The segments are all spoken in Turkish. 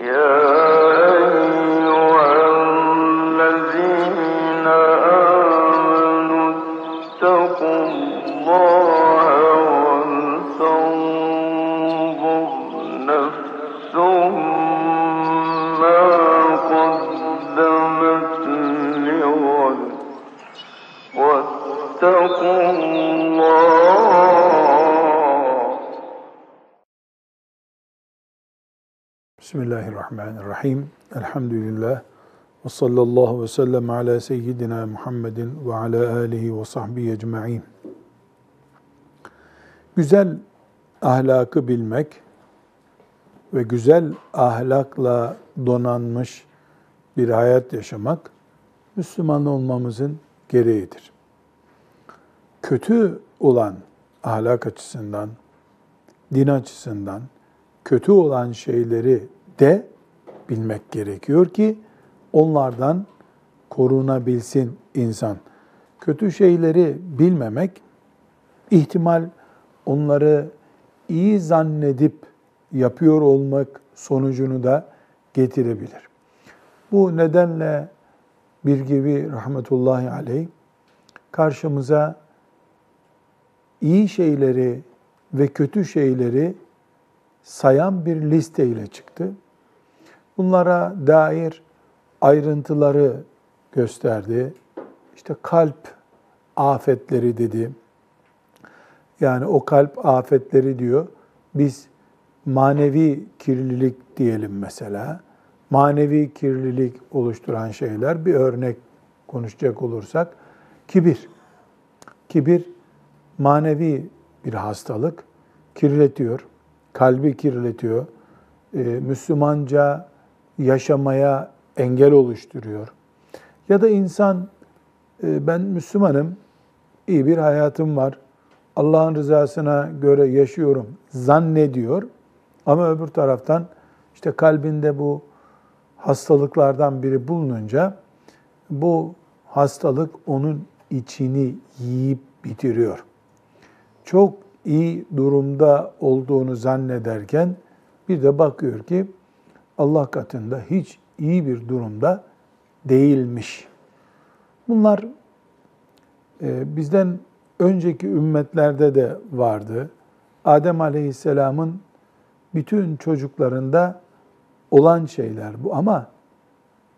Yeah. Bismillahirrahmanirrahim. Elhamdülillah. Ve sallallahu ve sellem ala seyyidina Muhammedin ve ala alihi ve sahbihi ecma'in. Güzel ahlakı bilmek ve güzel ahlakla donanmış bir hayat yaşamak Müslüman olmamızın gereğidir. Kötü olan ahlak açısından, din açısından kötü olan şeyleri de bilmek gerekiyor ki onlardan korunabilsin insan. Kötü şeyleri bilmemek ihtimal onları iyi zannedip yapıyor olmak sonucunu da getirebilir. Bu nedenle bir gibi rahmetullahi aleyh karşımıza iyi şeyleri ve kötü şeyleri sayan bir liste ile çıktı. Bunlara dair ayrıntıları gösterdi. İşte kalp afetleri dedi. Yani o kalp afetleri diyor. Biz manevi kirlilik diyelim mesela. Manevi kirlilik oluşturan şeyler bir örnek konuşacak olursak kibir. Kibir manevi bir hastalık. Kirletiyor, kalbi kirletiyor. Ee, Müslümanca yaşamaya engel oluşturuyor. Ya da insan e, ben Müslümanım, iyi bir hayatım var, Allah'ın rızasına göre yaşıyorum zannediyor. Ama öbür taraftan işte kalbinde bu hastalıklardan biri bulununca bu hastalık onun içini yiyip bitiriyor. Çok iyi durumda olduğunu zannederken bir de bakıyor ki Allah katında hiç iyi bir durumda değilmiş. Bunlar e, bizden önceki ümmetlerde de vardı. Adem Aleyhisselam'ın bütün çocuklarında olan şeyler bu ama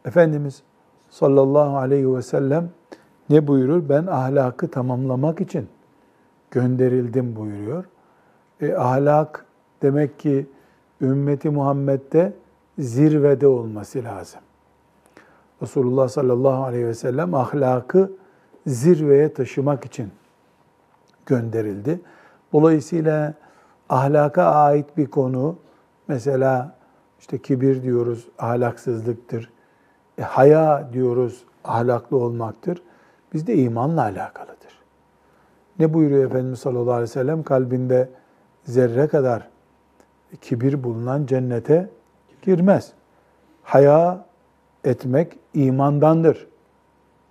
Efendimiz sallallahu aleyhi ve sellem ne buyurur? Ben ahlakı tamamlamak için gönderildim buyuruyor. E, ahlak demek ki ümmeti Muhammed'de zirvede olması lazım. Resulullah sallallahu aleyhi ve sellem ahlakı zirveye taşımak için gönderildi. Dolayısıyla ahlaka ait bir konu mesela işte kibir diyoruz ahlaksızlıktır. E, haya diyoruz ahlaklı olmaktır. Bizde imanla alakalıdır. Ne buyuruyor Efendimiz sallallahu aleyhi ve sellem? Kalbinde zerre kadar kibir bulunan cennete girmez. Haya etmek imandandır.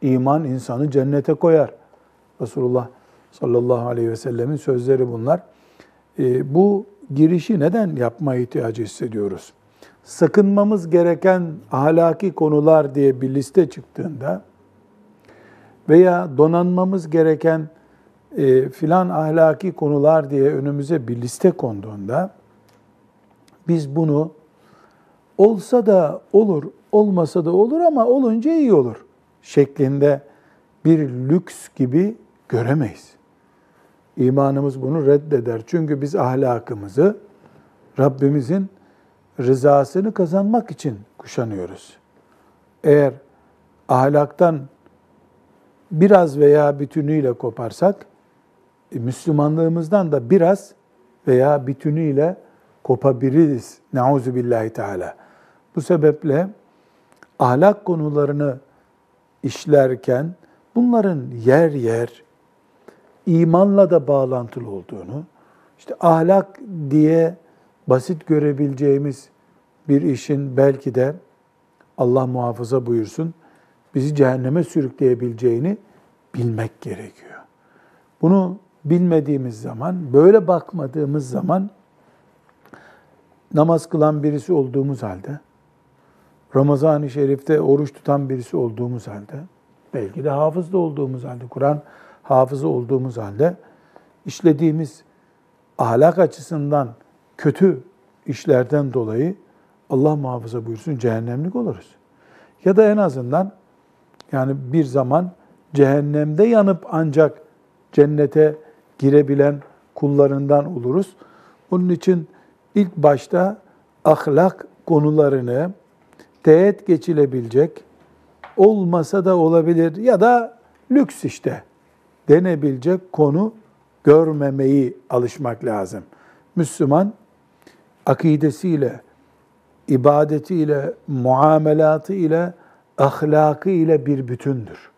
İman insanı cennete koyar. Resulullah sallallahu aleyhi ve sellemin sözleri bunlar. E, bu girişi neden yapma ihtiyacı hissediyoruz? Sakınmamız gereken ahlaki konular diye bir liste çıktığında veya donanmamız gereken e, filan ahlaki konular diye önümüze bir liste konduğunda biz bunu olsa da olur, olmasa da olur ama olunca iyi olur şeklinde bir lüks gibi göremeyiz. İmanımız bunu reddeder. Çünkü biz ahlakımızı Rabbimizin rızasını kazanmak için kuşanıyoruz. Eğer ahlaktan biraz veya bütünüyle koparsak, e, Müslümanlığımızdan da biraz veya bütünüyle kopabiliriz. Nauzu billahi teala. Bu sebeple ahlak konularını işlerken bunların yer yer imanla da bağlantılı olduğunu, işte ahlak diye basit görebileceğimiz bir işin belki de Allah muhafaza buyursun bizi cehenneme sürükleyebileceğini bilmek gerekiyor. Bunu bilmediğimiz zaman, böyle bakmadığımız zaman namaz kılan birisi olduğumuz halde, Ramazan-ı Şerif'te oruç tutan birisi olduğumuz halde, belki de hafız da olduğumuz halde, Kur'an hafızı olduğumuz halde işlediğimiz ahlak açısından kötü işlerden dolayı Allah muhafaza buyursun cehennemlik oluruz. Ya da en azından yani bir zaman cehennemde yanıp ancak cennete girebilen kullarından oluruz. Onun için ilk başta ahlak konularını teğet geçilebilecek, olmasa da olabilir ya da lüks işte denebilecek konu görmemeyi alışmak lazım. Müslüman akidesiyle, ibadetiyle, muamelatı ile, ahlakı ile bir bütündür.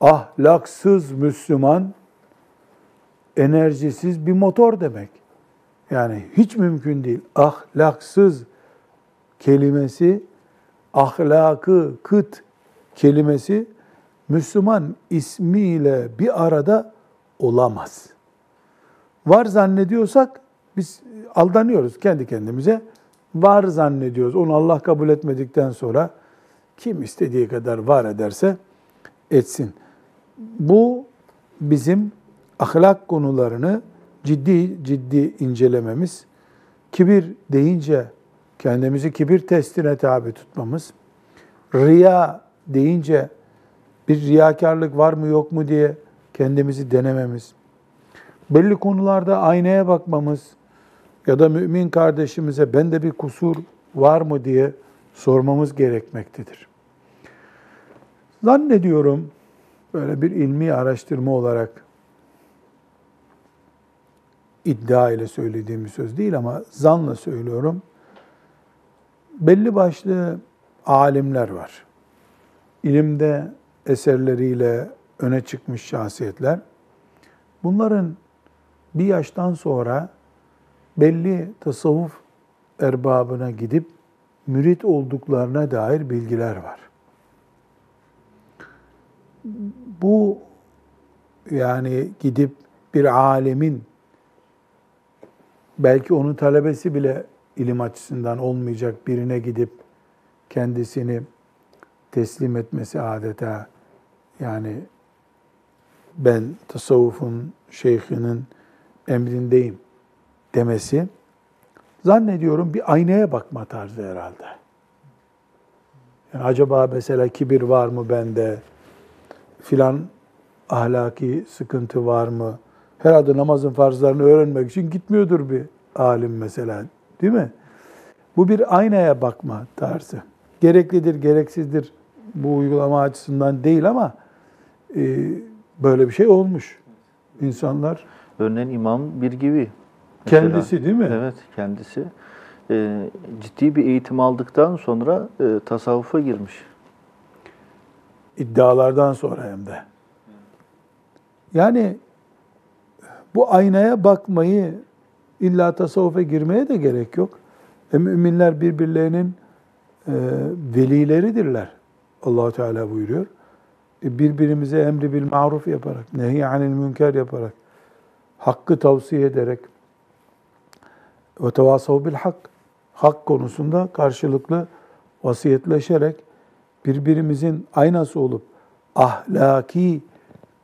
Ahlaksız Müslüman enerjisiz bir motor demek. Yani hiç mümkün değil. Ahlaksız kelimesi, ahlakı kıt kelimesi Müslüman ismiyle bir arada olamaz. Var zannediyorsak biz aldanıyoruz kendi kendimize. Var zannediyoruz. Onu Allah kabul etmedikten sonra kim istediği kadar var ederse etsin. Bu bizim ahlak konularını ciddi ciddi incelememiz, kibir deyince kendimizi kibir testine tabi tutmamız, riya deyince bir riyakarlık var mı yok mu diye kendimizi denememiz, belli konularda aynaya bakmamız ya da mümin kardeşimize bende bir kusur var mı diye sormamız gerekmektedir. Zannediyorum böyle bir ilmi araştırma olarak iddia ile söylediğim bir söz değil ama zanla söylüyorum. Belli başlı alimler var. İlimde eserleriyle öne çıkmış şahsiyetler. Bunların bir yaştan sonra belli tasavvuf erbabına gidip mürit olduklarına dair bilgiler var. Bu yani gidip bir alemin belki onun talebesi bile ilim açısından olmayacak birine gidip kendisini teslim etmesi adeta yani ben tasavvufun şeyhinin emrindeyim demesi zannediyorum bir aynaya bakma tarzı herhalde. Yani acaba mesela kibir var mı bende? Filan ahlaki sıkıntı var mı? Herhalde namazın farzlarını öğrenmek için gitmiyordur bir alim mesela. Değil mi? Bu bir aynaya bakma tarzı. Gereklidir, gereksizdir bu uygulama açısından değil ama e, böyle bir şey olmuş. İnsanlar Örneğin İmam bir gibi. Mesela. kendisi değil mi? Evet, kendisi. Ee, ciddi bir eğitim aldıktan sonra e, tasavvufa girmiş. iddialardan sonra hem de. Yani bu aynaya bakmayı illa tasavvufa girmeye de gerek yok. E, müminler birbirlerinin e, velileridirler. allah Teala buyuruyor. E, birbirimize emri bil maruf yaparak, nehy anil münker yaparak, hakkı tavsiye ederek ve tevasav bil hak, hak konusunda karşılıklı vasiyetleşerek birbirimizin aynası olup ahlaki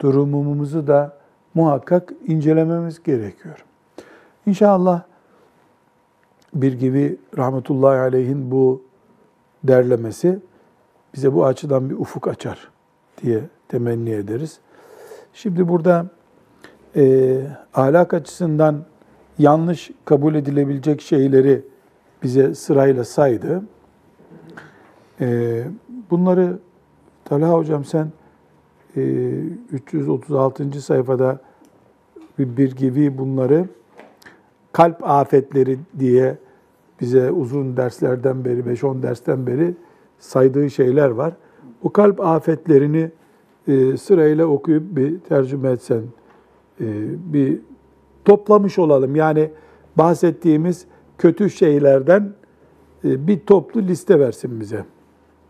durumumuzu da muhakkak incelememiz gerekiyor. İnşallah bir gibi rahmetullahi aleyhin bu derlemesi bize bu açıdan bir ufuk açar diye temenni ederiz. Şimdi burada e, ahlak açısından yanlış kabul edilebilecek şeyleri bize sırayla saydı. E, bunları Talha Hocam sen e, 336. sayfada bir, bir gibi bunları kalp afetleri diye bize uzun derslerden beri, 5-10 dersten beri saydığı şeyler var. Bu kalp afetlerini e, sırayla okuyup bir tercüme etsen, e, bir toplamış olalım. Yani bahsettiğimiz kötü şeylerden e, bir toplu liste versin bize.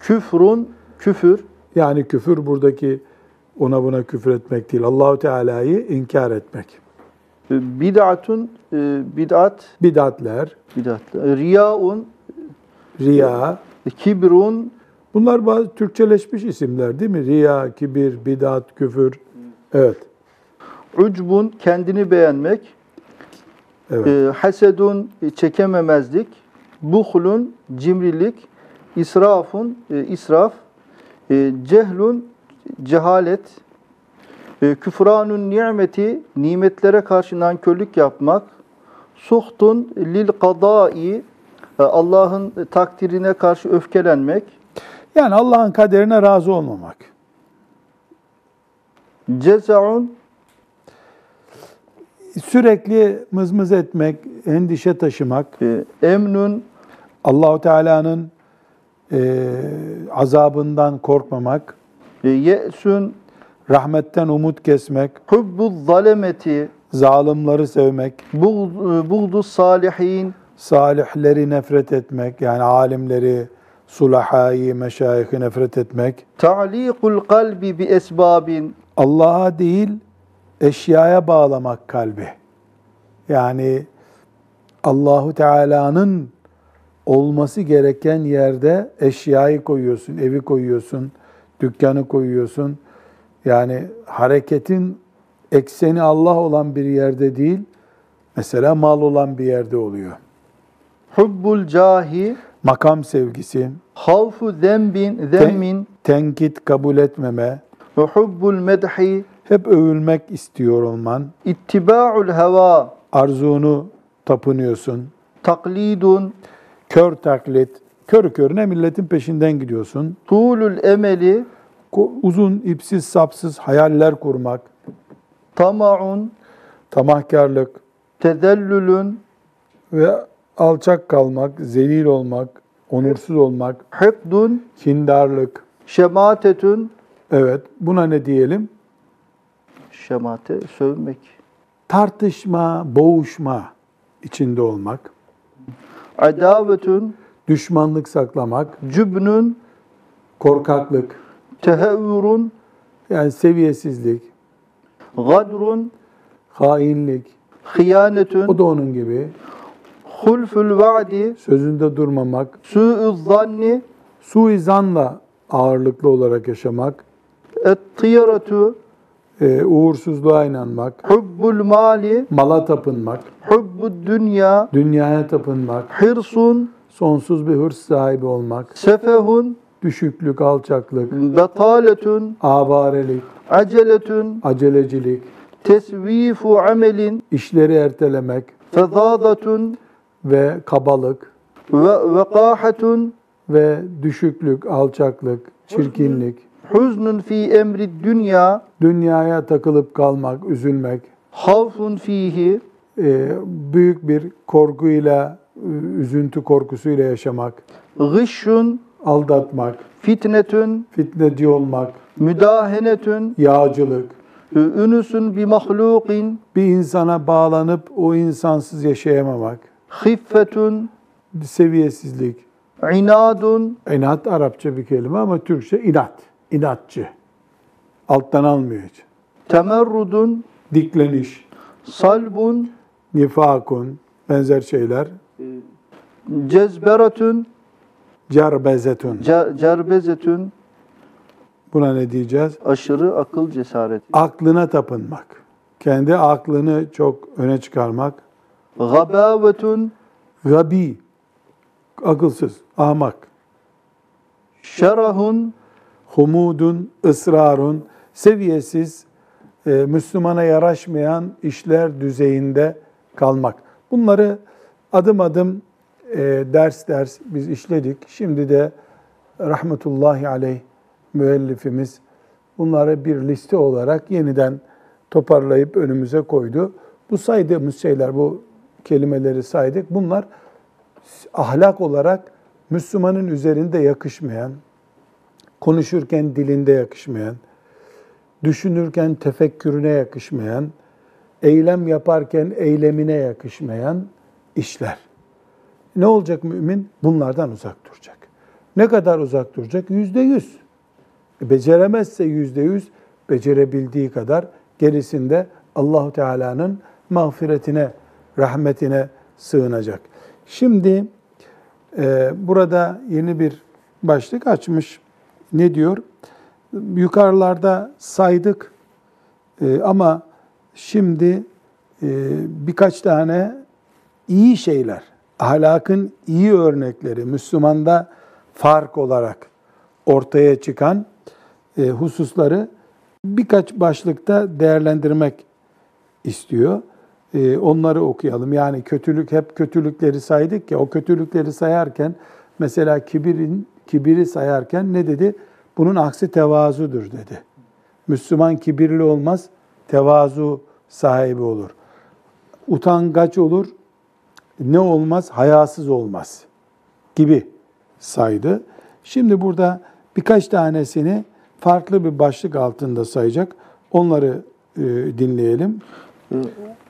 Küfrun, küfür, Yani küfür buradaki ona buna küfür etmek değil. Allahu Teala'yı inkar etmek. E, bid'atun, e, bid'at, Bidatler, bid'at, e, riyaun, riya, kibrun, Bunlar bazı Türkçeleşmiş isimler değil mi? Riya, kibir, bidat, küfür. Evet. ucbun kendini beğenmek, Evet. e, hasedun e, çekememezlik, buhlun cimrilik, israfun e, israf, e, cehlun cehalet, e, küfranun nimeti nimetlere karşı nankörlük yapmak, suhtun lil kadai e, Allah'ın takdirine karşı öfkelenmek, Yani Allah'ın kaderine razı olmamak. cezaun Sürekli mızmız etmek, endişe taşımak, e, emnun Allahu Teala'nın e, azabından korkmamak, e, ye'sün rahmetten umut kesmek, hubbu zalemeti zalimleri sevmek, buğd- buğdu salihin salihleri nefret etmek, yani alimleri, sulahayı, meşayihi nefret etmek, ta'liqul kalbi bi esbabin Allah'a değil eşyaya bağlamak kalbi. Yani Allahu Teala'nın olması gereken yerde eşyayı koyuyorsun, evi koyuyorsun, dükkanı koyuyorsun. Yani hareketin ekseni Allah olan bir yerde değil, mesela mal olan bir yerde oluyor. hubbul cahi Makam sevgisi, havfu zembin zemmin. tenkit kabul etmeme, ve hubbul medhi hep övülmek istiyor olman, ittiba'ul heva. Arzunu tapınıyorsun, taklidun. Kör taklit, kör körüne milletin peşinden gidiyorsun. tulul emeli Uzun, ipsiz, sapsız hayaller kurmak, tama'un. Tamahkarlık. Tezellülün ve alçak kalmak, zelil olmak, onursuz olmak, hıkdun kindarlık. şematetün. Evet, buna ne diyelim? şemate sövmek. Tartışma, boğuşma içinde olmak, adavetün düşmanlık saklamak, cübnün. Korkaklık, tehevvürün yani seviyesizlik, gadrun hainlik. hıyanetün O da onun gibi. hulful vaadi Sözünde durmamak, su'u zanni suizanla ağırlıklı olarak yaşamak, et-tiyaretu e, uğursuzluğa inanmak, hubbul mali mala tapınmak, hubbud dünya dünyaya tapınmak, hırsun sonsuz bir hırs sahibi olmak, sefehun düşüklük, alçaklık, betaletun avarelik, aceletun. Acelecilik, tesvifu amelin. İşleri ertelemek. Fezadatun. Ve kabalık. Ve vekahatun. Ve düşüklük, alçaklık, çirkinlik, huznun fi emri dünya. Dünyaya takılıp kalmak, üzülmek, havfun fihi. E, büyük bir korkuyla, üzüntü korkusuyla yaşamak, gışşun aldatmak, fitnetun fitneci olmak, müdahenetun yağcılık, ünüsün bi mahlukin bir insana bağlanıp o insansız yaşayamamak, hiffetun seviyesizlik, inadun. İnat Arapça bir kelime ama Türkçe inat, inatçı. Alttan almıyor hiç. temerrudun Dikleniş, salbun. Nifakun, benzer şeyler, cezberetun cerbezetun. ce- cerbezetun Buna ne diyeceğiz? aşırı akıl cesareti Aklına tapınmak. Kendi aklını çok öne çıkarmak. gabavetun Gabi, akılsız, ahmak. şerahun Humudun, ısrarun, seviyesiz, e, Müslümana yaraşmayan işler düzeyinde kalmak. Bunları adım adım e, ders ders biz işledik. Şimdi de rahmetullahi aleyh müellifimiz bunları bir liste olarak yeniden toparlayıp önümüze koydu. Bu saydığımız şeyler, bu kelimeleri saydık. Bunlar ahlak olarak Müslümanın üzerinde yakışmayan, konuşurken dilinde yakışmayan, düşünürken tefekkürüne yakışmayan, eylem yaparken eylemine yakışmayan işler. Ne olacak mümin? Bunlardan uzak duracak. Ne kadar uzak duracak? Yüzde yüz. E, Beceremezse yüzde yüz, becerebildiği kadar gerisinde Allahu Teala'nın mağfiretine, rahmetine sığınacak. Şimdi e, burada yeni bir başlık açmış. Ne diyor? Yukarılarda saydık e, ama şimdi e, birkaç tane iyi şeyler, ahlakın iyi örnekleri, Müslümanda fark olarak ortaya çıkan e, hususları birkaç başlıkta değerlendirmek istiyor. E, onları okuyalım. Yani kötülük hep kötülükleri saydık ya o kötülükleri sayarken mesela kibirin kibiri sayarken ne dedi? Bunun aksi tevazudur dedi. Müslüman kibirli olmaz, tevazu sahibi olur. Utangaç olur, ne olmaz? Hayasız olmaz gibi saydı. Şimdi burada birkaç tanesini farklı bir başlık altında sayacak. Onları e, dinleyelim.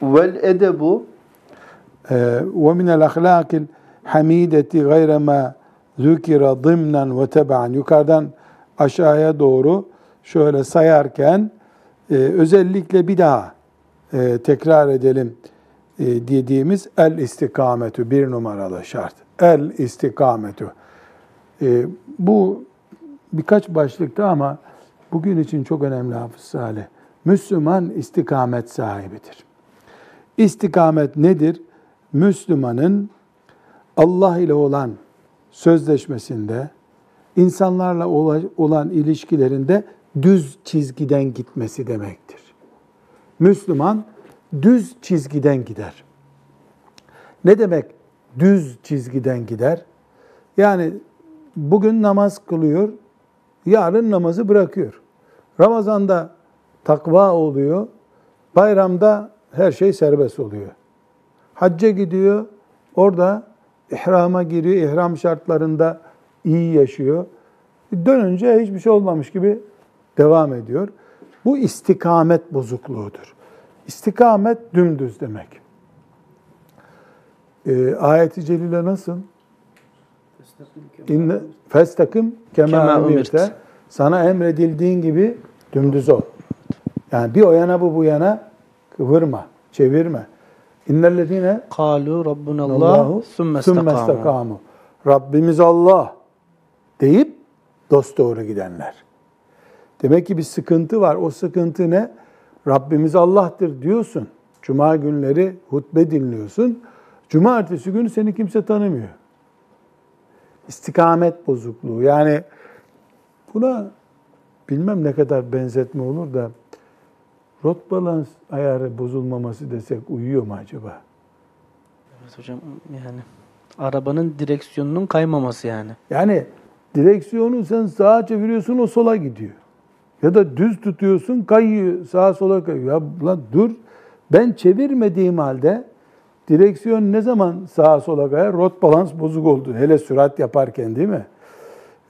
Vel edebu ve min el ahlakil hamideti gayre ma zükira zımnen ve tebaen yukarıdan aşağıya doğru şöyle sayarken e, özellikle bir daha e, tekrar edelim e, dediğimiz el istikametü bir numaralı şart. El istikametü. E, bu birkaç başlıkta ama bugün için çok önemli Hafız Salih. Müslüman istikamet sahibidir. İstikamet nedir? Müslümanın Allah ile olan sözleşmesinde, insanlarla olan ilişkilerinde düz çizgiden gitmesi demektir. Müslüman düz çizgiden gider. Ne demek düz çizgiden gider? Yani bugün namaz kılıyor, yarın namazı bırakıyor. Ramazanda takva oluyor, bayramda her şey serbest oluyor. Hacca gidiyor, orada ihrama giriyor, ihram şartlarında iyi yaşıyor. Dönünce hiçbir şey olmamış gibi devam ediyor. Bu istikamet bozukluğudur. İstikamet dümdüz demek. Ee, ayet-i celile nasıl? İnne festakım kema umirte. Sana emredildiğin gibi dümdüz ol. Yani bir o yana bu bu yana kıvırma, çevirme. İnnellezine kalu rabbunallah sümme istakamu. Rabbimiz Allah deyip dost doğru gidenler. Demek ki bir sıkıntı var. O sıkıntı ne? Rabbimiz Allah'tır diyorsun. Cuma günleri hutbe dinliyorsun. Cumartesi günü seni kimse tanımıyor. İstikamet bozukluğu. Yani buna bilmem ne kadar benzetme olur da rot balans ayarı bozulmaması desek uyuyor mu acaba? Evet hocam yani arabanın direksiyonunun kaymaması yani. Yani direksiyonu sen sağa çeviriyorsun o sola gidiyor. Ya da düz tutuyorsun kayıyor sağa sola kayıyor. Ya lan dur ben çevirmediğim halde direksiyon ne zaman sağa sola kayar? Rot balans bozuk oldu. Hele sürat yaparken değil mi?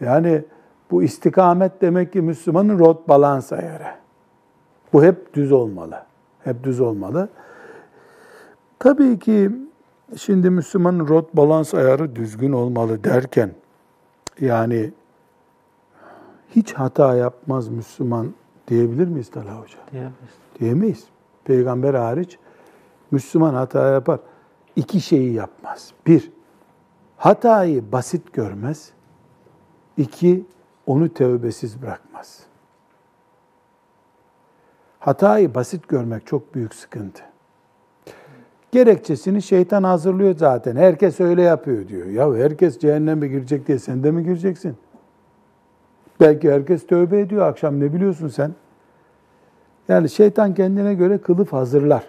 Yani bu istikamet demek ki Müslümanın rot balans ayarı. Bu hep düz olmalı. Hep düz olmalı. Tabii ki şimdi Müslümanın rot balans ayarı düzgün olmalı derken yani hiç hata yapmaz Müslüman diyebilir miyiz Talha Hoca? Diyemeyiz. Diyemeyiz. Peygamber hariç Müslüman hata yapar. İki şeyi yapmaz. Bir, hatayı basit görmez. İki, onu tevbesiz bırakmaz. Hatayı basit görmek çok büyük sıkıntı. Gerekçesini şeytan hazırlıyor zaten. Herkes öyle yapıyor diyor. Ya herkes cehenneme girecek diye sen de mi gireceksin? Belki herkes tövbe ediyor akşam ne biliyorsun sen? Yani şeytan kendine göre kılıf hazırlar.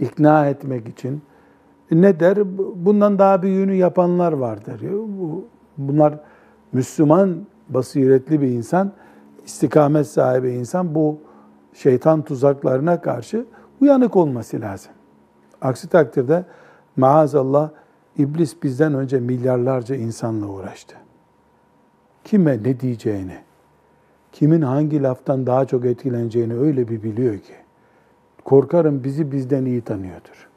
İkna etmek için. Ne der? Bundan daha büyüğünü yapanlar vardır. Bunlar Müslüman, basiretli bir insan, istikamet sahibi insan bu şeytan tuzaklarına karşı uyanık olması lazım. Aksi takdirde maazallah iblis bizden önce milyarlarca insanla uğraştı. Kime ne diyeceğini, kimin hangi laftan daha çok etkileneceğini öyle bir biliyor ki. Korkarım bizi bizden iyi tanıyordur.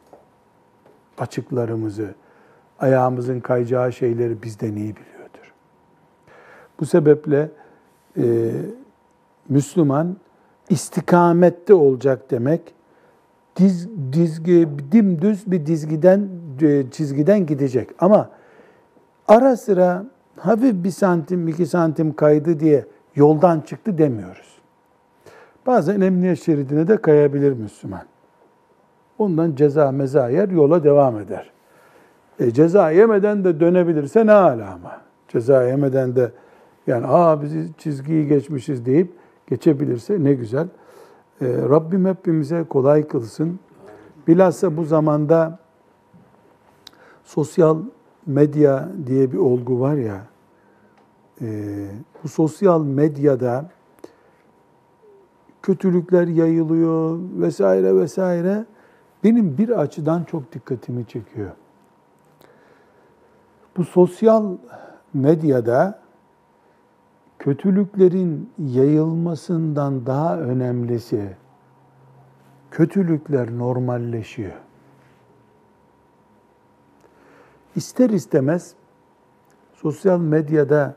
Açıklarımızı, ayağımızın kayacağı şeyleri bizden iyi biliyordur. Bu sebeple e, Müslüman istikamette olacak demek, diz, dizgi, dimdüz bir dizgiden, e, çizgiden gidecek. Ama ara sıra hafif bir santim, iki santim kaydı diye yoldan çıktı demiyoruz. Bazen emniyet şeridine de kayabilir Müslüman. Ondan ceza meza yer, yola devam eder. E, ceza yemeden de dönebilirse ne hala ama. Ceza yemeden de yani aa biz çizgiyi geçmişiz deyip geçebilirse ne güzel. E, Rabbim hepimize kolay kılsın. Bilhassa bu zamanda sosyal medya diye bir olgu var ya, e, bu sosyal medyada kötülükler yayılıyor vesaire vesaire. Benim bir açıdan çok dikkatimi çekiyor. Bu sosyal medyada kötülüklerin yayılmasından daha önemlisi kötülükler normalleşiyor. İster istemez sosyal medyada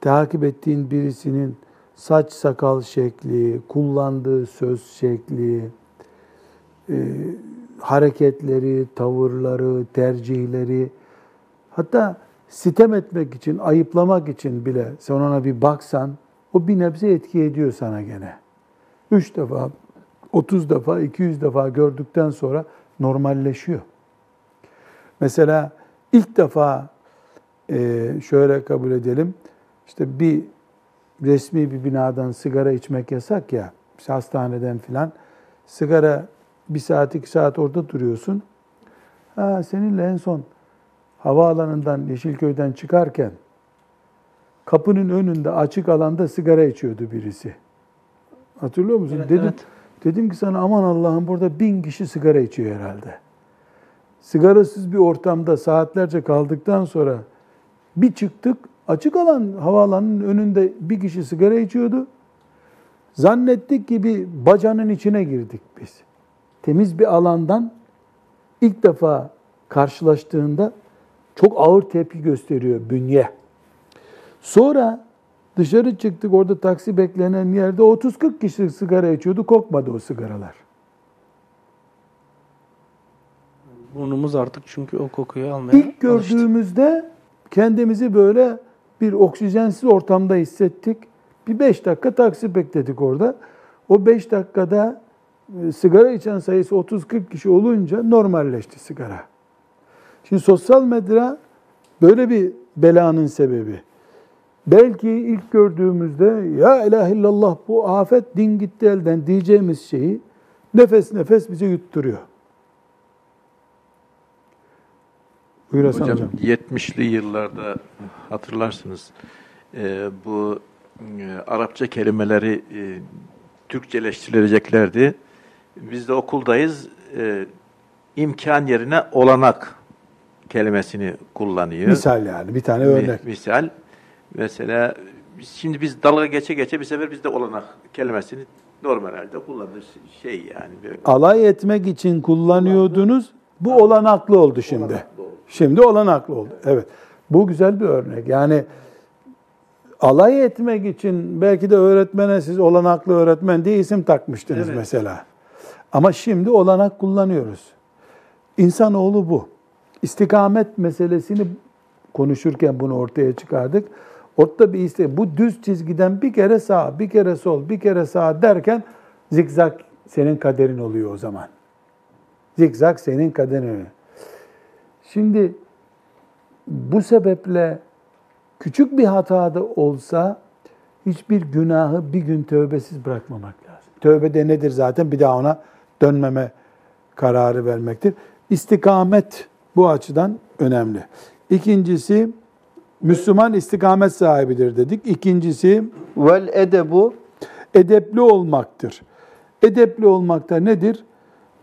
takip ettiğin birisinin saç sakal şekli, kullandığı söz şekli, e, hareketleri, tavırları, tercihleri, hatta sitem etmek için, ayıplamak için bile sen ona bir baksan, o bir nebze etki ediyor sana gene. Üç defa, otuz defa, iki yüz defa gördükten sonra normalleşiyor. Mesela ilk defa e, şöyle kabul edelim, işte bir resmi bir binadan sigara içmek yasak ya, işte hastaneden filan, sigara bir saat, iki saat orada duruyorsun. Ha, seninle en son havaalanından Yeşilköy'den çıkarken kapının önünde açık alanda sigara içiyordu birisi. Hatırlıyor musun? Evet, dedim, evet. dedim ki sana aman Allah'ım burada bin kişi sigara içiyor herhalde. Sigarasız bir ortamda saatlerce kaldıktan sonra bir çıktık açık alan havaalanının önünde bir kişi sigara içiyordu. Zannettik ki bir bacanın içine girdik biz. Temiz bir alandan ilk defa karşılaştığında çok ağır tepki gösteriyor bünye. Sonra dışarı çıktık orada taksi beklenen yerde 30-40 kişi sigara içiyordu. Kokmadı o sigaralar. Burnumuz artık çünkü o kokuyu almaya İlk alıştı. gördüğümüzde kendimizi böyle bir oksijensiz ortamda hissettik. Bir beş dakika taksi bekledik orada. O beş dakikada e, sigara içen sayısı 30-40 kişi olunca normalleşti sigara. Şimdi sosyal medya böyle bir belanın sebebi. Belki ilk gördüğümüzde ya ilahe illallah bu afet din gitti elden diyeceğimiz şeyi nefes nefes bize yutturuyor. Buyur Hasan Hocam, hocam. 70'li yıllarda hatırlarsınız e, bu e, Arapça kelimeleri e, Türkçeleştirileceklerdi. Biz de okuldayız. E, imkan yerine olanak kelimesini kullanıyor. Misal yani bir tane Mi- örnek. Misal. Mesela şimdi biz dalga geçe geçe bir sefer biz de olanak kelimesini normal halde kullanırız. Şey yani. Böyle. Alay etmek için kullanıyordunuz. Bu olanaklı oldu şimdi. Olanaklı oldu. Şimdi olanaklı oldu. Evet. Bu güzel bir örnek. Yani alay etmek için belki de öğretmene siz olanaklı öğretmen diye isim takmıştınız Evet. mesela. Ama şimdi olanak kullanıyoruz. İnsanoğlu bu. İstikamet meselesini konuşurken bunu ortaya çıkardık. Ortada bir iste bu düz çizgiden bir kere sağ, bir kere sol, bir kere sağ derken zikzak senin kaderin oluyor o zaman. Zikzak senin kaderin. Şimdi bu sebeple küçük bir hata da olsa hiçbir günahı bir gün tövbesiz bırakmamak lazım. Tövbe de nedir zaten? Bir daha ona dönmeme kararı vermektir. İstikamet bu açıdan önemli. İkincisi Müslüman istikamet sahibidir dedik. İkincisi Vel edebu edepli olmaktır. Edepli olmak da nedir?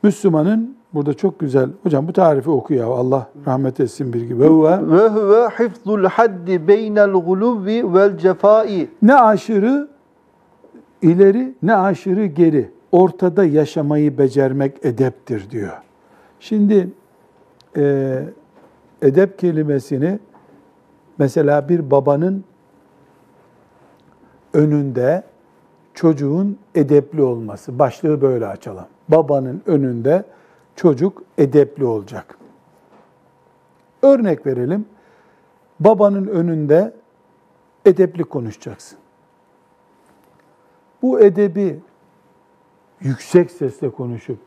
Müslümanın burada çok güzel. Hocam bu tarifi oku ya. Allah rahmet etsin bir gibi. Ve huve ve huve hifzul haddi beynel gulubi vel cefai. ne aşırı ileri ne aşırı geri. Ortada yaşamayı becermek edeptir diyor. Şimdi e, edep kelimesini mesela bir babanın önünde çocuğun edepli olması. Başlığı böyle açalım. Babanın önünde çocuk edepli olacak. Örnek verelim. Babanın önünde edepli konuşacaksın. Bu edebi yüksek sesle konuşup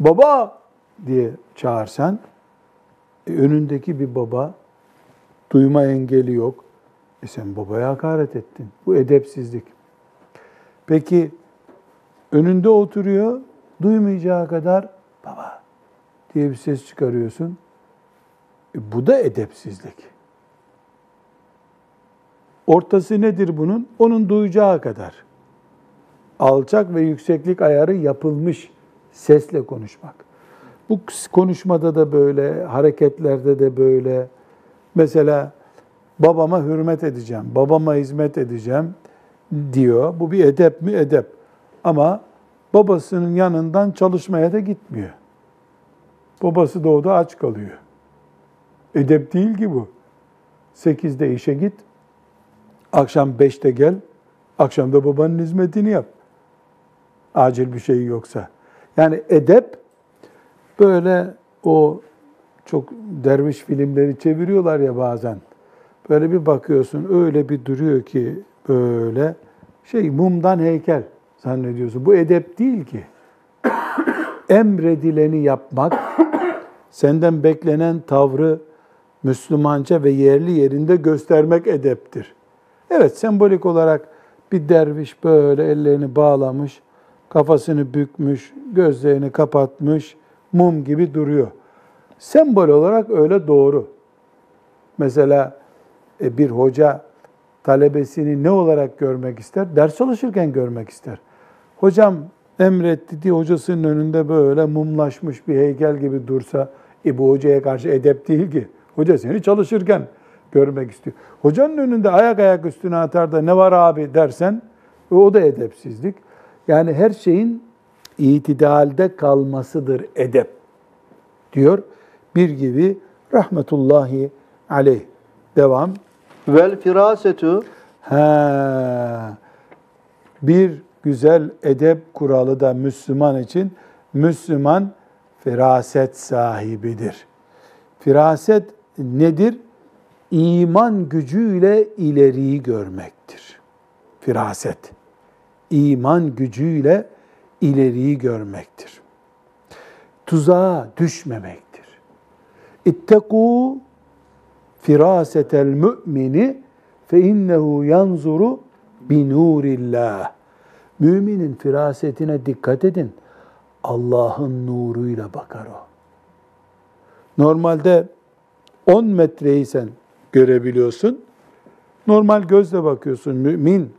baba diye çağırsan e, önündeki bir baba duyma engeli yok. E sen babaya hakaret ettin. Bu edepsizlik. Peki önünde oturuyor, duymayacağı kadar baba diye bir ses çıkarıyorsun. E bu da edepsizlik. Ortası nedir bunun? Onun duyacağı kadar. Alçak ve yükseklik ayarı yapılmış sesle konuşmak. Bu konuşmada da böyle, hareketlerde de böyle. Mesela babama hürmet edeceğim, babama hizmet edeceğim diyor. Bu bir edep mi? Edep. Ama babasının yanından çalışmaya da gitmiyor. Babası da o da aç kalıyor. Edep değil ki bu. Sekizde işe git, akşam beşte gel, akşam da babanın hizmetini yap. Acil bir şey yoksa. Yani edep böyle o çok derviş filmleri çeviriyorlar ya bazen. Böyle bir bakıyorsun öyle bir duruyor ki böyle şey mumdan heykel zannediyorsun. Bu edep değil ki. Emredileni yapmak, senden beklenen tavrı Müslümanca ve yerli yerinde göstermek edeptir. Evet sembolik olarak bir derviş böyle ellerini bağlamış, kafasını bükmüş, gözlerini kapatmış, mum gibi duruyor. Sembol olarak öyle doğru. Mesela e, bir hoca talebesini ne olarak görmek ister? Ders çalışırken görmek ister. Hocam emretti diye hocasının önünde böyle mumlaşmış bir heykel gibi dursa, e bu hocaya karşı edep değil ki. Hoca seni çalışırken görmek istiyor. Hocanın önünde ayak ayak üstüne atar da ne var abi dersen o da edepsizlik. Yani her şeyin itidalde kalmasıdır edep diyor. Bir gibi rahmetullahi aleyh. Devam. Vel firasetu Ha, bir güzel edep kuralı da Müslüman için Müslüman firaset sahibidir. Firaset nedir? İman gücüyle ileriyi görmektir. Firaset. İman gücüyle ileriyi görmektir. Tuzağa düşmemektir. İttekû firasetel mümini fe innehu yanzuru bi nurillah. Müminin firasetine dikkat edin. Allah'ın nuruyla bakar o. Normalde 10 metreyi sen görebiliyorsun. Normal gözle bakıyorsun. Mümin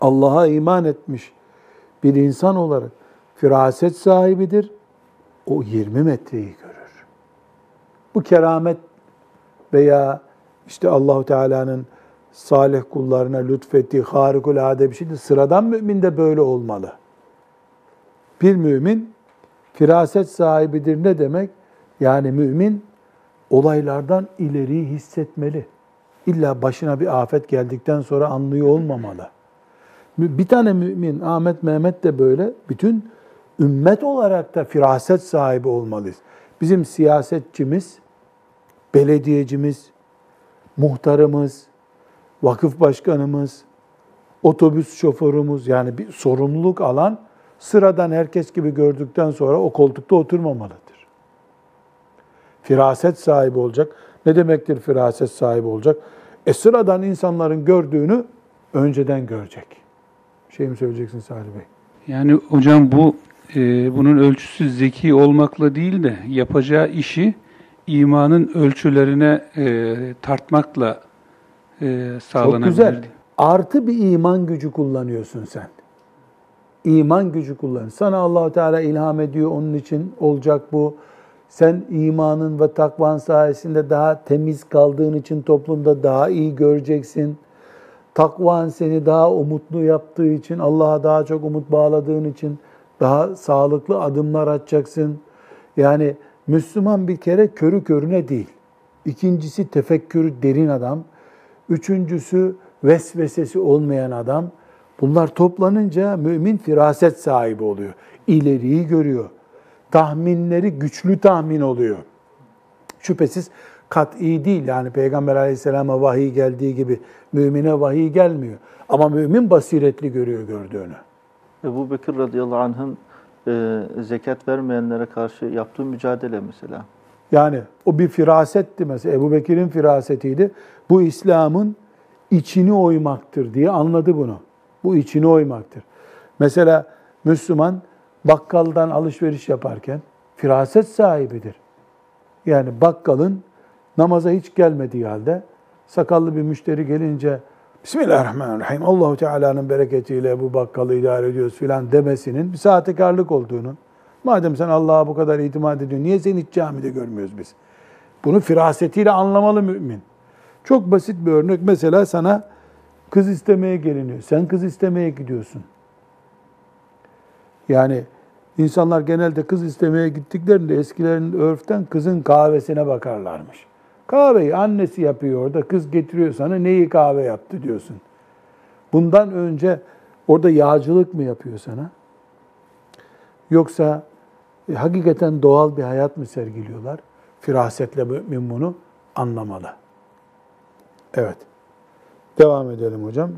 Allah'a iman etmiş bir insan olarak firaset sahibidir. O 20 metreyi görür. Bu keramet veya işte Allahu Teala'nın salih kullarına lütfettiği harikulade bir şeydir. Sıradan mümin de böyle olmalı. Bir mümin firaset sahibidir ne demek? Yani mümin olaylardan ileriyi hissetmeli. İlla başına bir afet geldikten sonra anlıyor olmamalı. Bir tane mümin, Ahmet Mehmet de böyle, bütün ümmet olarak da firaset sahibi olmalıyız. Bizim siyasetçimiz, belediyecimiz, muhtarımız, vakıf başkanımız, otobüs şoförümüz yani bir sorumluluk alan sıradan herkes gibi gördükten sonra o koltukta oturmamalıdır. Firaset sahibi olacak. Ne demektir firaset sahibi olacak? E sıradan insanların gördüğünü önceden görecek. Bir şey mi söyleyeceksin Salih Bey? Yani hocam bu e, bunun ölçüsü zeki olmakla değil de yapacağı işi imanın ölçülerine e, tartmakla e, Çok sağlanabilir. güzel. Artı bir iman gücü kullanıyorsun sen. İman gücü kullan. Sana Allahu Teala ilham ediyor. Onun için olacak bu. Sen imanın ve takvan sayesinde daha temiz kaldığın için toplumda daha iyi göreceksin. Takvan seni daha umutlu yaptığı için, Allah'a daha çok umut bağladığın için daha sağlıklı adımlar atacaksın. Yani Müslüman bir kere körü körüne değil. İkincisi tefekkürü derin adam. Üçüncüsü vesvesesi olmayan adam. Bunlar toplanınca mümin firaset sahibi oluyor. İleriyi görüyor. Tahminleri güçlü tahmin oluyor. Şüphesiz kat'i değil. Yani Peygamber aleyhisselama vahiy geldiği gibi mümine vahiy gelmiyor. Ama mümin basiretli görüyor gördüğünü. Ebu Bekir radıyallahu anh'ın e, zekat vermeyenlere karşı yaptığı mücadele mesela. Yani o bir firasetti mesela. Ebu Bekir'in firasetiydi. Bu İslam'ın içini oymaktır diye anladı bunu. Bu içini oymaktır. Mesela Müslüman bakkaldan alışveriş yaparken firaset sahibidir. Yani bakkalın namaza hiç gelmediği halde sakallı bir müşteri gelince Bismillahirrahmanirrahim. Allahu Teala'nın bereketiyle bu bakkalı idare ediyoruz filan demesinin bir sahtekarlık olduğunu. Madem sen Allah'a bu kadar itimat ediyorsun, niye seni hiç camide görmüyoruz biz? Bunu firasetiyle anlamalı mümin. Çok basit bir örnek. Mesela sana kız istemeye geliniyor. Sen kız istemeye gidiyorsun. Yani insanlar genelde kız istemeye gittiklerinde eskilerin örften kızın kahvesine bakarlarmış. Kahveyi annesi yapıyor orada, kız getiriyor sana neyi kahve yaptı diyorsun. Bundan önce orada yağcılık mı yapıyor sana? Yoksa e, hakikaten doğal bir hayat mı sergiliyorlar? Firasetle mümin bunu anlamalı. Evet. Devam edelim hocam.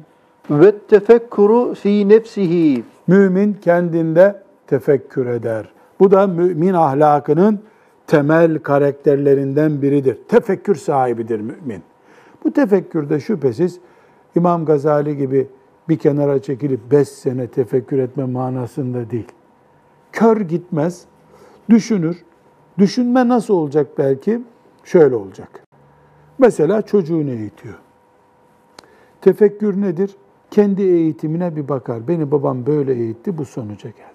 Ve tefekkuru fi nefsihi. Mümin kendinde tefekkür eder. Bu da mümin ahlakının temel karakterlerinden biridir. Tefekkür sahibidir mümin. Bu tefekkürde şüphesiz İmam Gazali gibi bir kenara çekilip beş sene tefekkür etme manasında değil. Kör gitmez, düşünür. Düşünme nasıl olacak belki? Şöyle olacak. Mesela çocuğunu eğitiyor. Tefekkür nedir? Kendi eğitimine bir bakar. Beni babam böyle eğitti, bu sonuca geldi.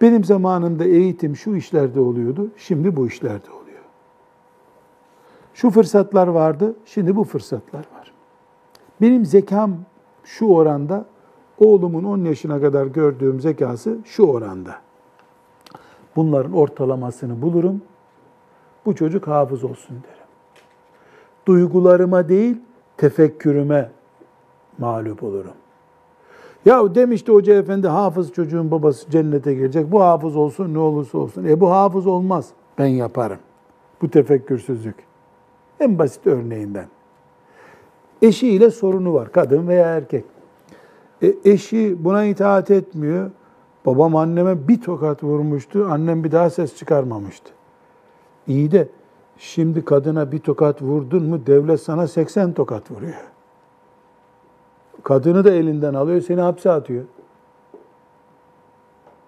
Benim zamanımda eğitim şu işlerde oluyordu, şimdi bu işlerde oluyor. Şu fırsatlar vardı, şimdi bu fırsatlar var. Benim zekam şu oranda, oğlumun 10 yaşına kadar gördüğüm zekası şu oranda. Bunların ortalamasını bulurum, bu çocuk hafız olsun derim. Duygularıma değil, tefekkürüme mağlup olurum. Ya demişti hoca efendi hafız çocuğun babası cennete girecek. Bu hafız olsun ne olursa olsun. E bu hafız olmaz. Ben yaparım. Bu tefekkürsüzlük. En basit örneğinden. Eşiyle sorunu var. Kadın veya erkek. E, eşi buna itaat etmiyor. Babam anneme bir tokat vurmuştu. Annem bir daha ses çıkarmamıştı. İyi de şimdi kadına bir tokat vurdun mu devlet sana 80 tokat vuruyor. Kadını da elinden alıyor, seni hapse atıyor.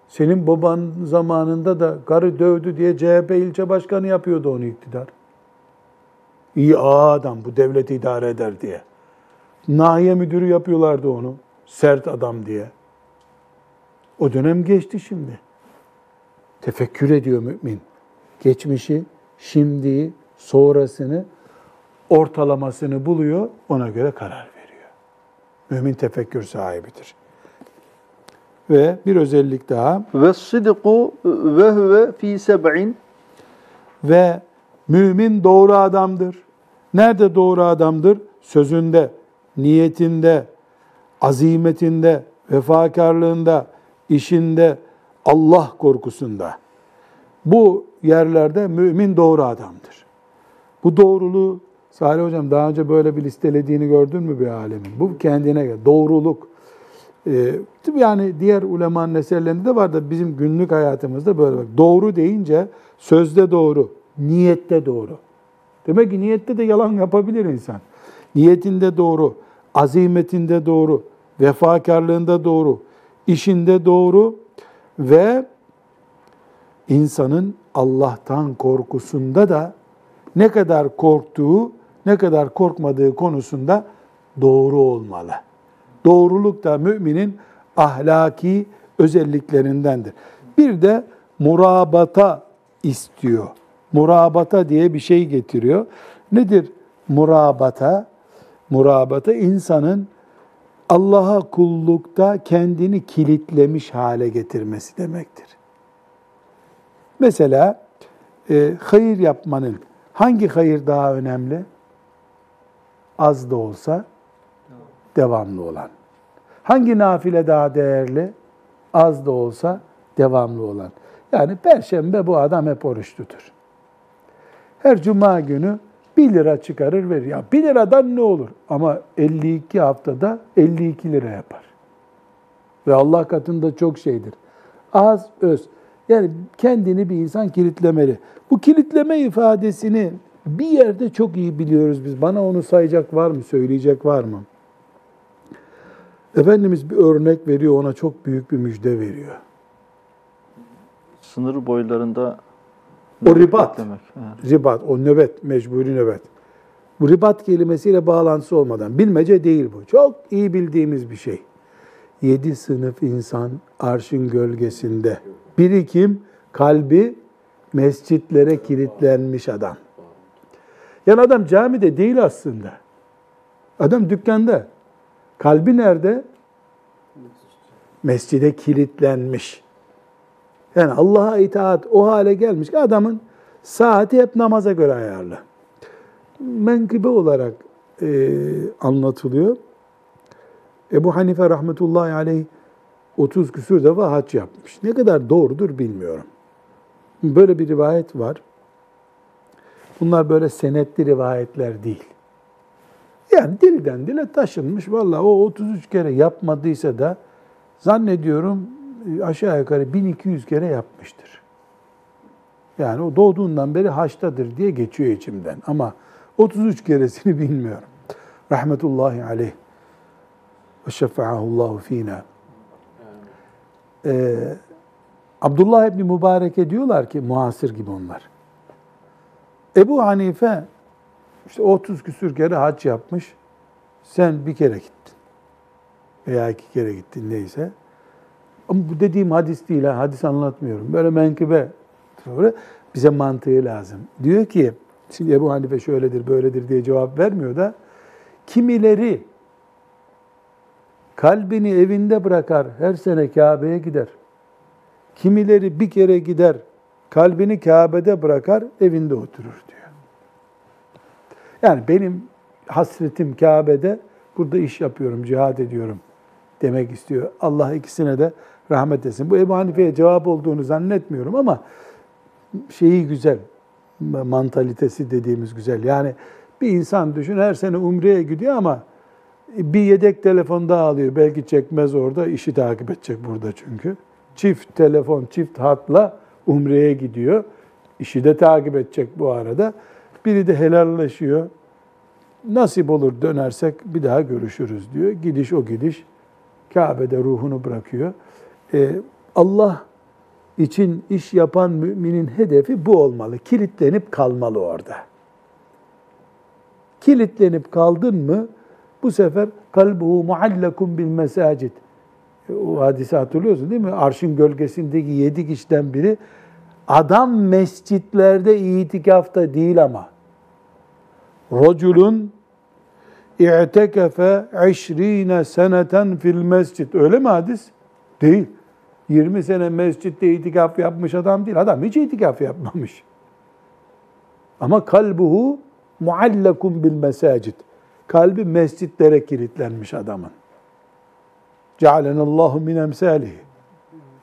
Senin baban zamanında da karı dövdü diye CHP ilçe başkanı yapıyordu onu iktidar. İyi adam bu devleti idare eder diye. Nahiye müdürü yapıyorlardı onu. Sert adam diye. O dönem geçti şimdi. Tefekkür ediyor mümin. Geçmişi, şimdiyi, sonrasını, ortalamasını buluyor, ona göre karar veriyor. Mümin tefekkür sahibidir. Ve bir özellik daha. Ve sıdku ve huve fi seb'in. Ve mümin doğru adamdır. Nerede doğru adamdır? Sözünde, niyetinde, azimetinde, vefakarlığında, işinde, Allah korkusunda. Bu yerlerde mümin doğru adamdır. Bu doğruluğu Salih Hocam daha önce böyle bir listelediğini gördün mü bir alemin? Bu kendine göre doğruluk. Ee, yani diğer ulemanın eserlerinde de var da bizim günlük hayatımızda böyle bak. Doğru deyince sözde doğru, niyette doğru. Demek ki niyette de yalan yapabilir insan. Niyetinde doğru, azimetinde doğru, vefakarlığında doğru, işinde doğru ve insanın Allah'tan korkusunda da ne kadar korktuğu ne kadar korkmadığı konusunda doğru olmalı. Doğruluk da müminin ahlaki özelliklerindendir. Bir de murabata istiyor. Murabata diye bir şey getiriyor. Nedir murabata? Murabata insanın Allah'a kullukta kendini kilitlemiş hale getirmesi demektir. Mesela e, hayır yapmanın hangi hayır daha önemli? az da olsa devamlı olan. Hangi nafile daha değerli? Az da olsa devamlı olan. Yani perşembe bu adam hep oruç tutur. Her cuma günü 1 lira çıkarır verir. Ya 1 liradan ne olur? Ama 52 haftada 52 lira yapar. Ve Allah katında çok şeydir. Az öz. Yani kendini bir insan kilitlemeli. Bu kilitleme ifadesini bir yerde çok iyi biliyoruz biz. Bana onu sayacak var mı, söyleyecek var mı? Efendimiz bir örnek veriyor, ona çok büyük bir müjde veriyor. Sınır boylarında O ribat. Demek. Evet. Ribat, o nöbet, mecburi nöbet. Bu ribat kelimesiyle bağlantısı olmadan, bilmece değil bu. Çok iyi bildiğimiz bir şey. Yedi sınıf insan arşın gölgesinde. Biri kim? Kalbi mescitlere kilitlenmiş adam. Yani adam camide değil aslında. Adam dükkanda. Kalbi nerede? Mescide kilitlenmiş. Yani Allah'a itaat o hale gelmiş ki adamın saati hep namaza göre ayarlı. Menkıbe olarak e, anlatılıyor. Ebu Hanife rahmetullahi aleyh 30 küsür defa hac yapmış. Ne kadar doğrudur bilmiyorum. Böyle bir rivayet var. Bunlar böyle senetli rivayetler değil. Yani dilden dile taşınmış. Vallahi o 33 kere yapmadıysa da zannediyorum aşağı yukarı 1200 kere yapmıştır. Yani o doğduğundan beri haçtadır diye geçiyor içimden. Ama 33 keresini bilmiyorum. Rahmetullahi aleyh. Ve şefa'ahullahu fina. Ee, Abdullah İbni Mübarek'e diyorlar ki muasır gibi onlar. Ebu Hanife işte 30 küsür kere hac yapmış. Sen bir kere gittin. Veya iki kere gittin neyse. Ama bu dediğim hadis değil, ha, hadis anlatmıyorum. Böyle menkıbe sonra bize mantığı lazım. Diyor ki, şimdi Ebu Hanife şöyledir, böyledir diye cevap vermiyor da, kimileri kalbini evinde bırakar, her sene Kabe'ye gider. Kimileri bir kere gider, kalbini Kabe'de bırakar, evinde oturur diyor. Yani benim hasretim Kabe'de, burada iş yapıyorum, cihad ediyorum demek istiyor. Allah ikisine de rahmet etsin. Bu Ebu Hanife'ye cevap olduğunu zannetmiyorum ama şeyi güzel, mantalitesi dediğimiz güzel. Yani bir insan düşün her sene umreye gidiyor ama bir yedek telefon daha alıyor. Belki çekmez orada, işi takip edecek burada çünkü. Çift telefon, çift hatla umreye gidiyor. İşi de takip edecek bu arada. Biri de helalleşiyor. Nasip olur dönersek bir daha görüşürüz diyor. Gidiş o gidiş. Kabe'de ruhunu bırakıyor. Ee, Allah için iş yapan müminin hedefi bu olmalı. Kilitlenip kalmalı orada. Kilitlenip kaldın mı bu sefer kalbuhu muallakum bil mesacid. E, O hadisi hatırlıyorsun değil mi? Arşın gölgesindeki yedi kişiden biri adam mescitlerde itikafta değil ama. Raculun i'tekefe 20 seneten fil mescid. Öyle mi hadis? Değil. 20 sene mescitte itikaf yapmış adam değil. Adam hiç itikaf yapmamış. Ama kalbuhu muallakum bil mesacid. Kalbi mescitlere kilitlenmiş adamın. Cealenallahu min emsalihi.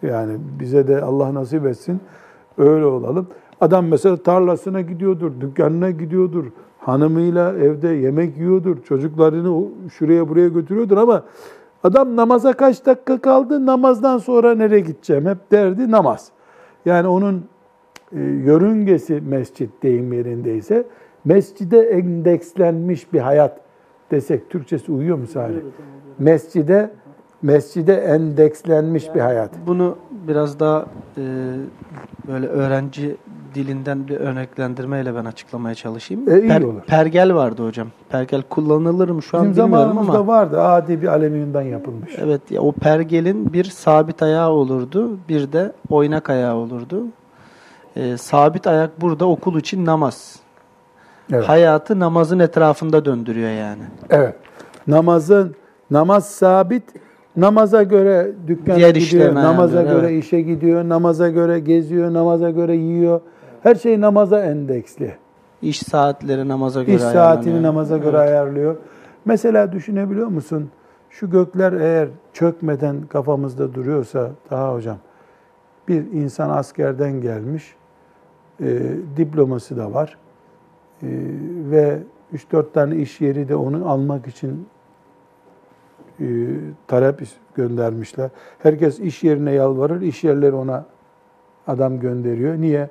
Yani bize de Allah nasip etsin. Öyle olalım. Adam mesela tarlasına gidiyordur, dükkanına gidiyordur, hanımıyla evde yemek yiyordur, çocuklarını şuraya buraya götürüyordur ama adam namaza kaç dakika kaldı, namazdan sonra nereye gideceğim hep derdi namaz. Yani onun e, yörüngesi mescit deyim yerindeyse mescide endekslenmiş bir hayat desek Türkçesi uyuyor mu Salih? Mescide mescide endekslenmiş bir hayat. Bunu biraz daha e, böyle öğrenci dilinden bir örneklendirmeyle ben açıklamaya çalışayım. E, iyi olur. Pergel vardı hocam. Pergel kullanılır mı şu an Bizim bilmiyorum zamanımızda ama. vardı. Adi bir alüminyumdan yapılmış. Evet ya o pergelin bir sabit ayağı olurdu, bir de oynak ayağı olurdu. E, sabit ayak burada okul için namaz. Evet. Hayatı namazın etrafında döndürüyor yani. Evet. Namazın namaz sabit. Namaza göre dükkana Diğer gidiyor, namaza ayarlıyor, göre evet. işe gidiyor, namaza göre geziyor, namaza göre yiyor. Her şey namaza endeksli. İş saatleri namaza göre İş saatini namaza göre Evet. ayarlıyor. Mesela düşünebiliyor musun? Şu gökler eğer çökmeden kafamızda duruyorsa daha hocam bir insan askerden gelmiş, e, diploması da var. ve 3-4 tane iş yeri de onu almak için e, talep göndermişler. Herkes iş yerine yalvarır, iş yerleri ona adam gönderiyor. Niye?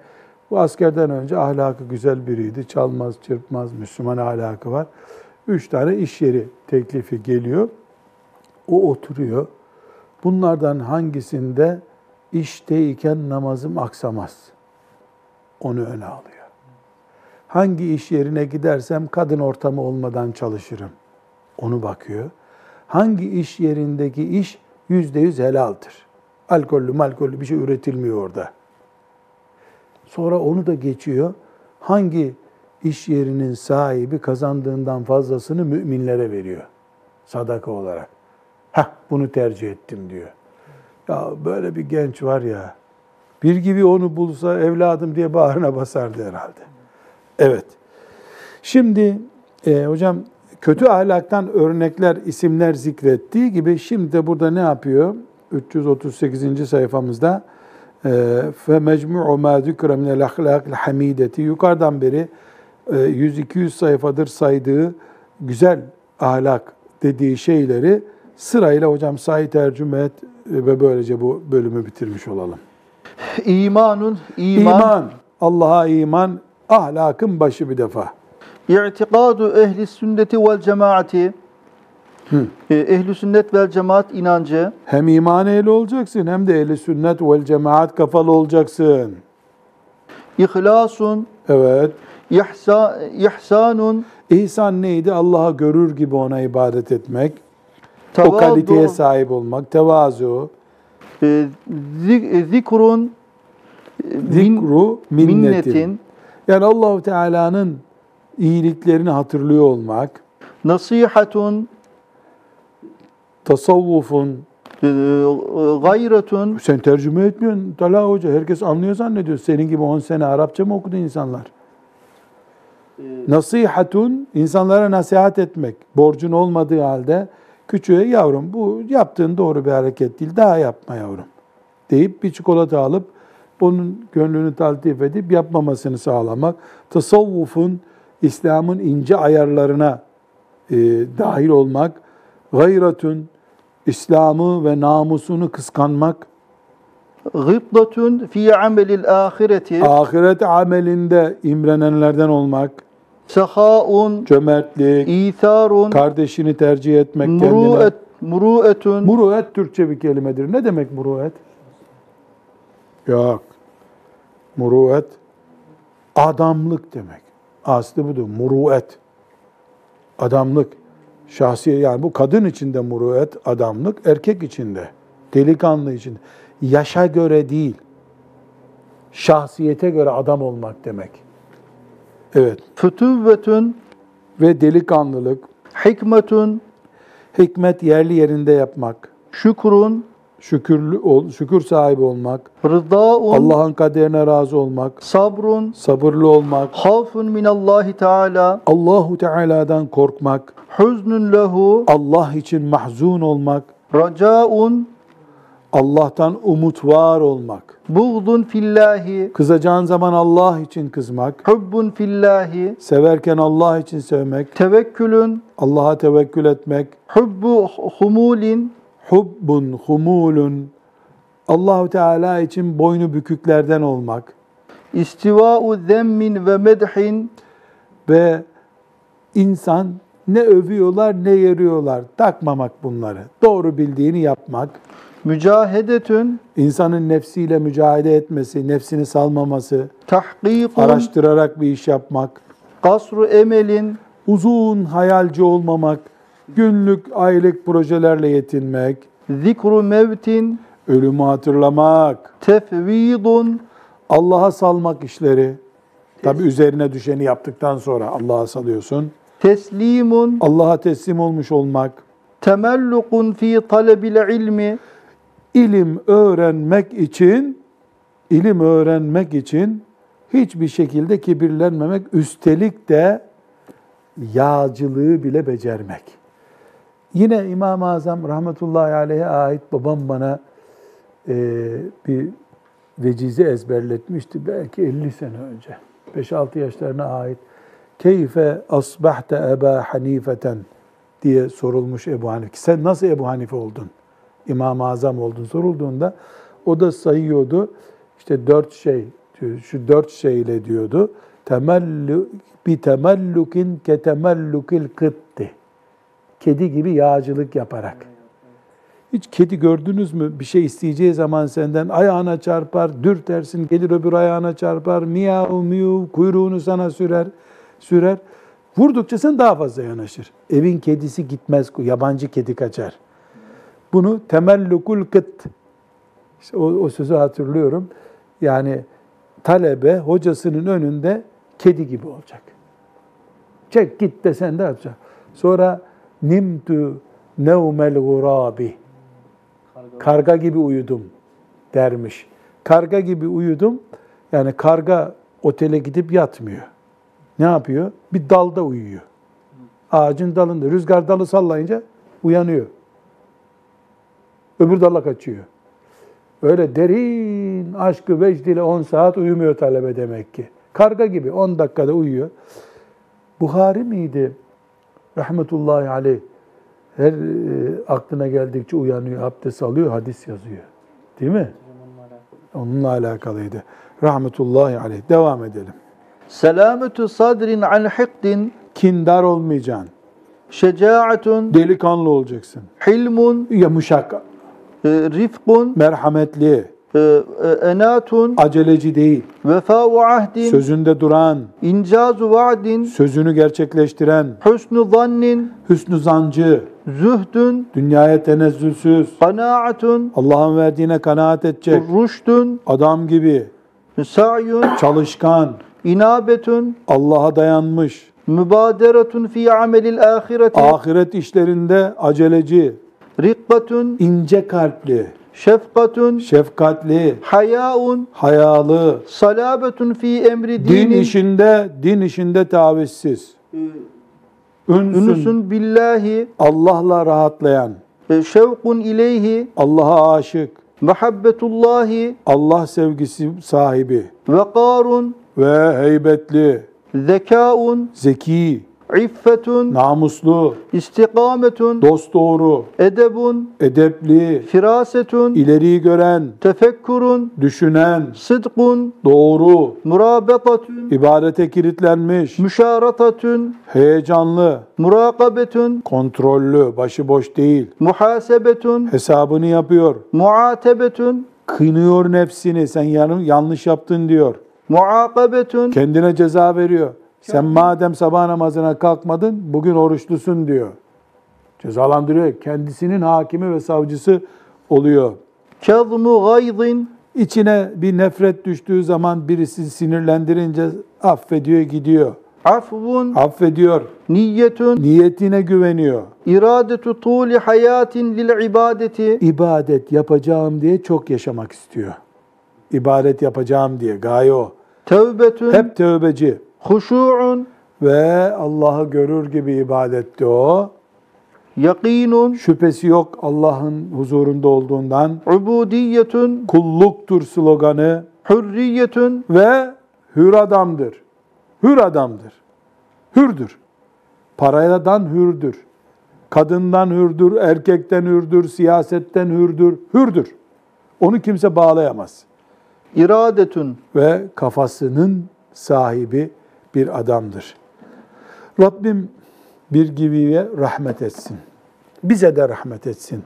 Bu askerden önce ahlakı güzel biriydi. Çalmaz, çırpmaz, Müslüman ahlakı var. Üç tane iş yeri teklifi geliyor. O oturuyor. Bunlardan hangisinde işteyken namazım aksamaz? Onu öne alıyor. Hangi iş yerine gidersem kadın ortamı olmadan çalışırım. Onu bakıyor. Hangi iş yerindeki iş yüzde yüz helaldir. Alkollü malkollü bir şey üretilmiyor orada. Sonra onu da geçiyor. Hangi iş yerinin sahibi kazandığından fazlasını müminlere veriyor. Sadaka olarak. Heh bunu tercih ettim diyor. Ya böyle bir genç var ya. Bir gibi onu bulsa evladım diye bağrına basardı herhalde. Evet. Şimdi e, hocam kötü ahlaktan örnekler, isimler zikrettiği gibi şimdi de burada ne yapıyor? 338. sayfamızda fe mecmu'u ma zikra min el ahlakil hamideti yukarıdan beri 100-200 sayfadır saydığı güzel ahlak dediği şeyleri sırayla hocam say tercüme et ve böylece bu bölümü bitirmiş olalım. İmanun, iman, İman, Allah'a iman, ahlakın başı bir defa. i'tikadu ehli sünneti vel cemaati. E, ehli sünnet vel cemaat inancı, Hem iman ehli olacaksın hem de ehli sünnet vel cemaat kafalı olacaksın. ihlasun, Evet. ihsa, ihsanun, İhsan neydi? Allah'a görür gibi ona ibadet etmek. O tevadu, kaliteye sahip olmak, tevazu, e, zik- zikrun, e, min- zikru, minnetin. minnetin, Yani Allahu Teala'nın iyiliklerini hatırlıyor olmak, nasihatun, tasavvufun, e, gayretun, sen tercüme etmiyorsun Talha Hoca, herkes anlıyor zannediyor. Senin gibi 10 sene Arapça mı okudu insanlar? Nasihatun, insanlara nasihat etmek, borcun olmadığı halde küçüğe yavrum bu yaptığın doğru bir hareket değil, daha yapma yavrum deyip bir çikolata alıp onun gönlünü taltif edip yapmamasını sağlamak. Tasavvufun, İslam'ın ince ayarlarına e, dahil olmak. Gayretun, İslam'ı ve namusunu kıskanmak. gıbdatun fi amelil ahireti, Ahiret amelinde imrenenlerden olmak. sehaun, Cömertlik, İtharun, kardeşini tercih etmek kendine. muruet, muruetun, Muruet Türkçe bir kelimedir. Ne demek muruet? Yok. Muruet adamlık demek. Aslı budur. Muruet. Adamlık. Şahsiyet yani bu kadın içinde muruet, adamlık, erkek içinde. Delikanlı içinde. Yaşa göre değil. Şahsiyete göre adam olmak demek. Evet. fütüvvetun, Ve delikanlılık, hikmetun, hikmet yerli yerinde yapmak, şükrun, şükürlü ol, şükür sahibi olmak, rıdaun, Allah'ın kaderine razı olmak, sabrun, sabırlı olmak, havfun minallahi teala, Allahu Teala'dan korkmak, huznun lehu, Allah için mahzun olmak, racaun, Allah'tan umut var olmak, buğdun fillahi, kızacağın zaman Allah için kızmak, hubbun fillahi, severken Allah için sevmek, tevekkülün, Allah'a tevekkül etmek, hubbu humulin, hubbun, humulun, Allahu Teala için boynu büküklerden olmak. İstiva'u zemmin ve medhin, ve insan ne övüyorlar ne yeriyorlar. Takmamak bunları. Doğru bildiğini yapmak. mücahedetün, insanın nefsiyle mücadele etmesi, nefsini salmaması, tahkikun, araştırarak bir iş yapmak, kasru emelin, uzun hayalci olmamak, günlük, aylık projelerle yetinmek, zikru mevtin, ölümü hatırlamak, tefvidun, Allah'a salmak işleri. Tabi üzerine düşeni yaptıktan sonra Allah'a salıyorsun. teslimun, Allah'a teslim olmuş olmak, temellukun fi talebil ilmi, ilim öğrenmek için ilim öğrenmek için hiçbir şekilde kibirlenmemek, üstelik de yağcılığı bile becermek. Yine İmam-ı Azam rahmetullahi aleyhe ait babam bana e, bir vecize ezberletmişti belki 50 sene önce. 5-6 yaşlarına ait keyfe asbahte Eba Hanifeten diye sorulmuş Ebu Hanife. Sen nasıl Ebu Hanife oldun? İmam-ı Azam oldun sorulduğunda o da sayıyordu. İşte dört şey, şu dört şeyle diyordu. Temellu, bi temellukin ke temellukil kıtti. Kedi gibi yağcılık yaparak. Hiç kedi gördünüz mü? Bir şey isteyeceği zaman senden ayağına çarpar, dürtersin, gelir öbür ayağına çarpar, miyav miyav kuyruğunu sana sürer, sürer. Vurdukça sen daha fazla yanaşır. Evin kedisi gitmez, yabancı kedi kaçar. Bunu temellukul kıt. İşte o, o sözü hatırlıyorum. Yani talebe hocasının önünde kedi gibi olacak. Çek git desen de yapacak. Sonra nimtu nevmel gurabi. Karga gibi uyudum dermiş. Karga gibi uyudum. Yani karga otele gidip yatmıyor. Ne yapıyor? Bir dalda uyuyor. Ağacın dalında. Rüzgar dalı sallayınca uyanıyor. Öbür dala kaçıyor. Öyle derin aşkı vecdiyle 10 saat uyumuyor talebe demek ki. Karga gibi 10 dakikada uyuyor. Buhari miydi? Rahmetullahi aleyh. Her e, aklına geldikçe uyanıyor, abdest alıyor, hadis yazıyor. Değil mi? Onunla alakalıydı. Rahmetullahi aleyh. Devam edelim. Selametü sadrin an hikdin, Kindar olmayacaksın. şecaatun, Delikanlı olacaksın. hilmun, Yumuşak, e, rifkun, merhametli, enatun, aceleci değil. vefa'u ahdin, Sözünde duran, incazu vaadin, sözünü gerçekleştiren, husnu zannin, hüsnü zancı, zühdün, dünyaya tenezzülsüz, kanaatun, Allah'ın verdiğine kanaat edecek, rüştün, adam gibi, sa'yun, çalışkan, inabetun, Allah'a dayanmış, mübaderetun fi amelil ahireti, ahiret işlerinde aceleci, riqqatun, ince kalpli, şefkatun, şefkatli, hayaun, hayalı, salabetun fi emri din dinin, işinde, din işinde tavizsiz, ünsün, ünsün billahi, Allah'la rahatlayan, e, şevkun ileyhi, Allah'a aşık, muhabbetullahi, Allah sevgisi sahibi. Vekarun, ve heybetli, zekaun, zeki, iffetun, namuslu, istikametun, dosdoğru, edebun, edepli, firasetun, ileriyi gören, tefekkurun, düşünen, sıdkun, doğru, murabetatun, ibadete kilitlenmiş, müşaratatun, heyecanlı, murakabetun, kontrollü, başıboş değil, muhasebetun, hesabını yapıyor, muatebetun, kınıyor nefsini, sen yanlış yaptın diyor, muakabetun, kendine ceza veriyor. Sen madem sabah namazına kalkmadın, bugün oruçlusun diyor. Cezalandırıyor. Kendisinin hakimi ve savcısı oluyor. kezmu gaydin, İçine bir nefret düştüğü zaman birisi sinirlendirince affediyor gidiyor. afvun, Affediyor. niyetun, Niyetine güveniyor. iradetu tuli hayatin lil ibadeti, İbadet yapacağım diye çok yaşamak istiyor. İbadet yapacağım diye gaye o. tevbetun, Hep tövbeci huşu'un, ve Allah'ı görür gibi ibadette o. yakinun, Şüphesi yok Allah'ın huzurunda olduğundan. ubudiyetun, Kulluktur sloganı hürriyetun, ve hür adamdır. Hür adamdır. Hürdür. Paradan hürdür. Kadından hürdür, erkekten hürdür, siyasetten hürdür, hürdür. Onu kimse bağlayamaz. iradetun, Ve kafasının sahibi bir adamdır. Rabbim bir gibiye rahmet etsin. Bize de rahmet etsin.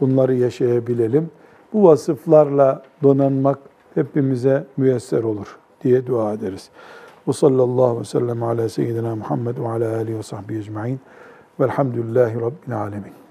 Bunları yaşayabilelim. Bu vasıflarla donanmak hepimize müyesser olur diye dua ederiz. Ve sallallahu aleyhi ve sellem ala seyyidina Muhammed ve ala alihi ve sahbihi ecma'in. Velhamdülillahi Rabbil alemin.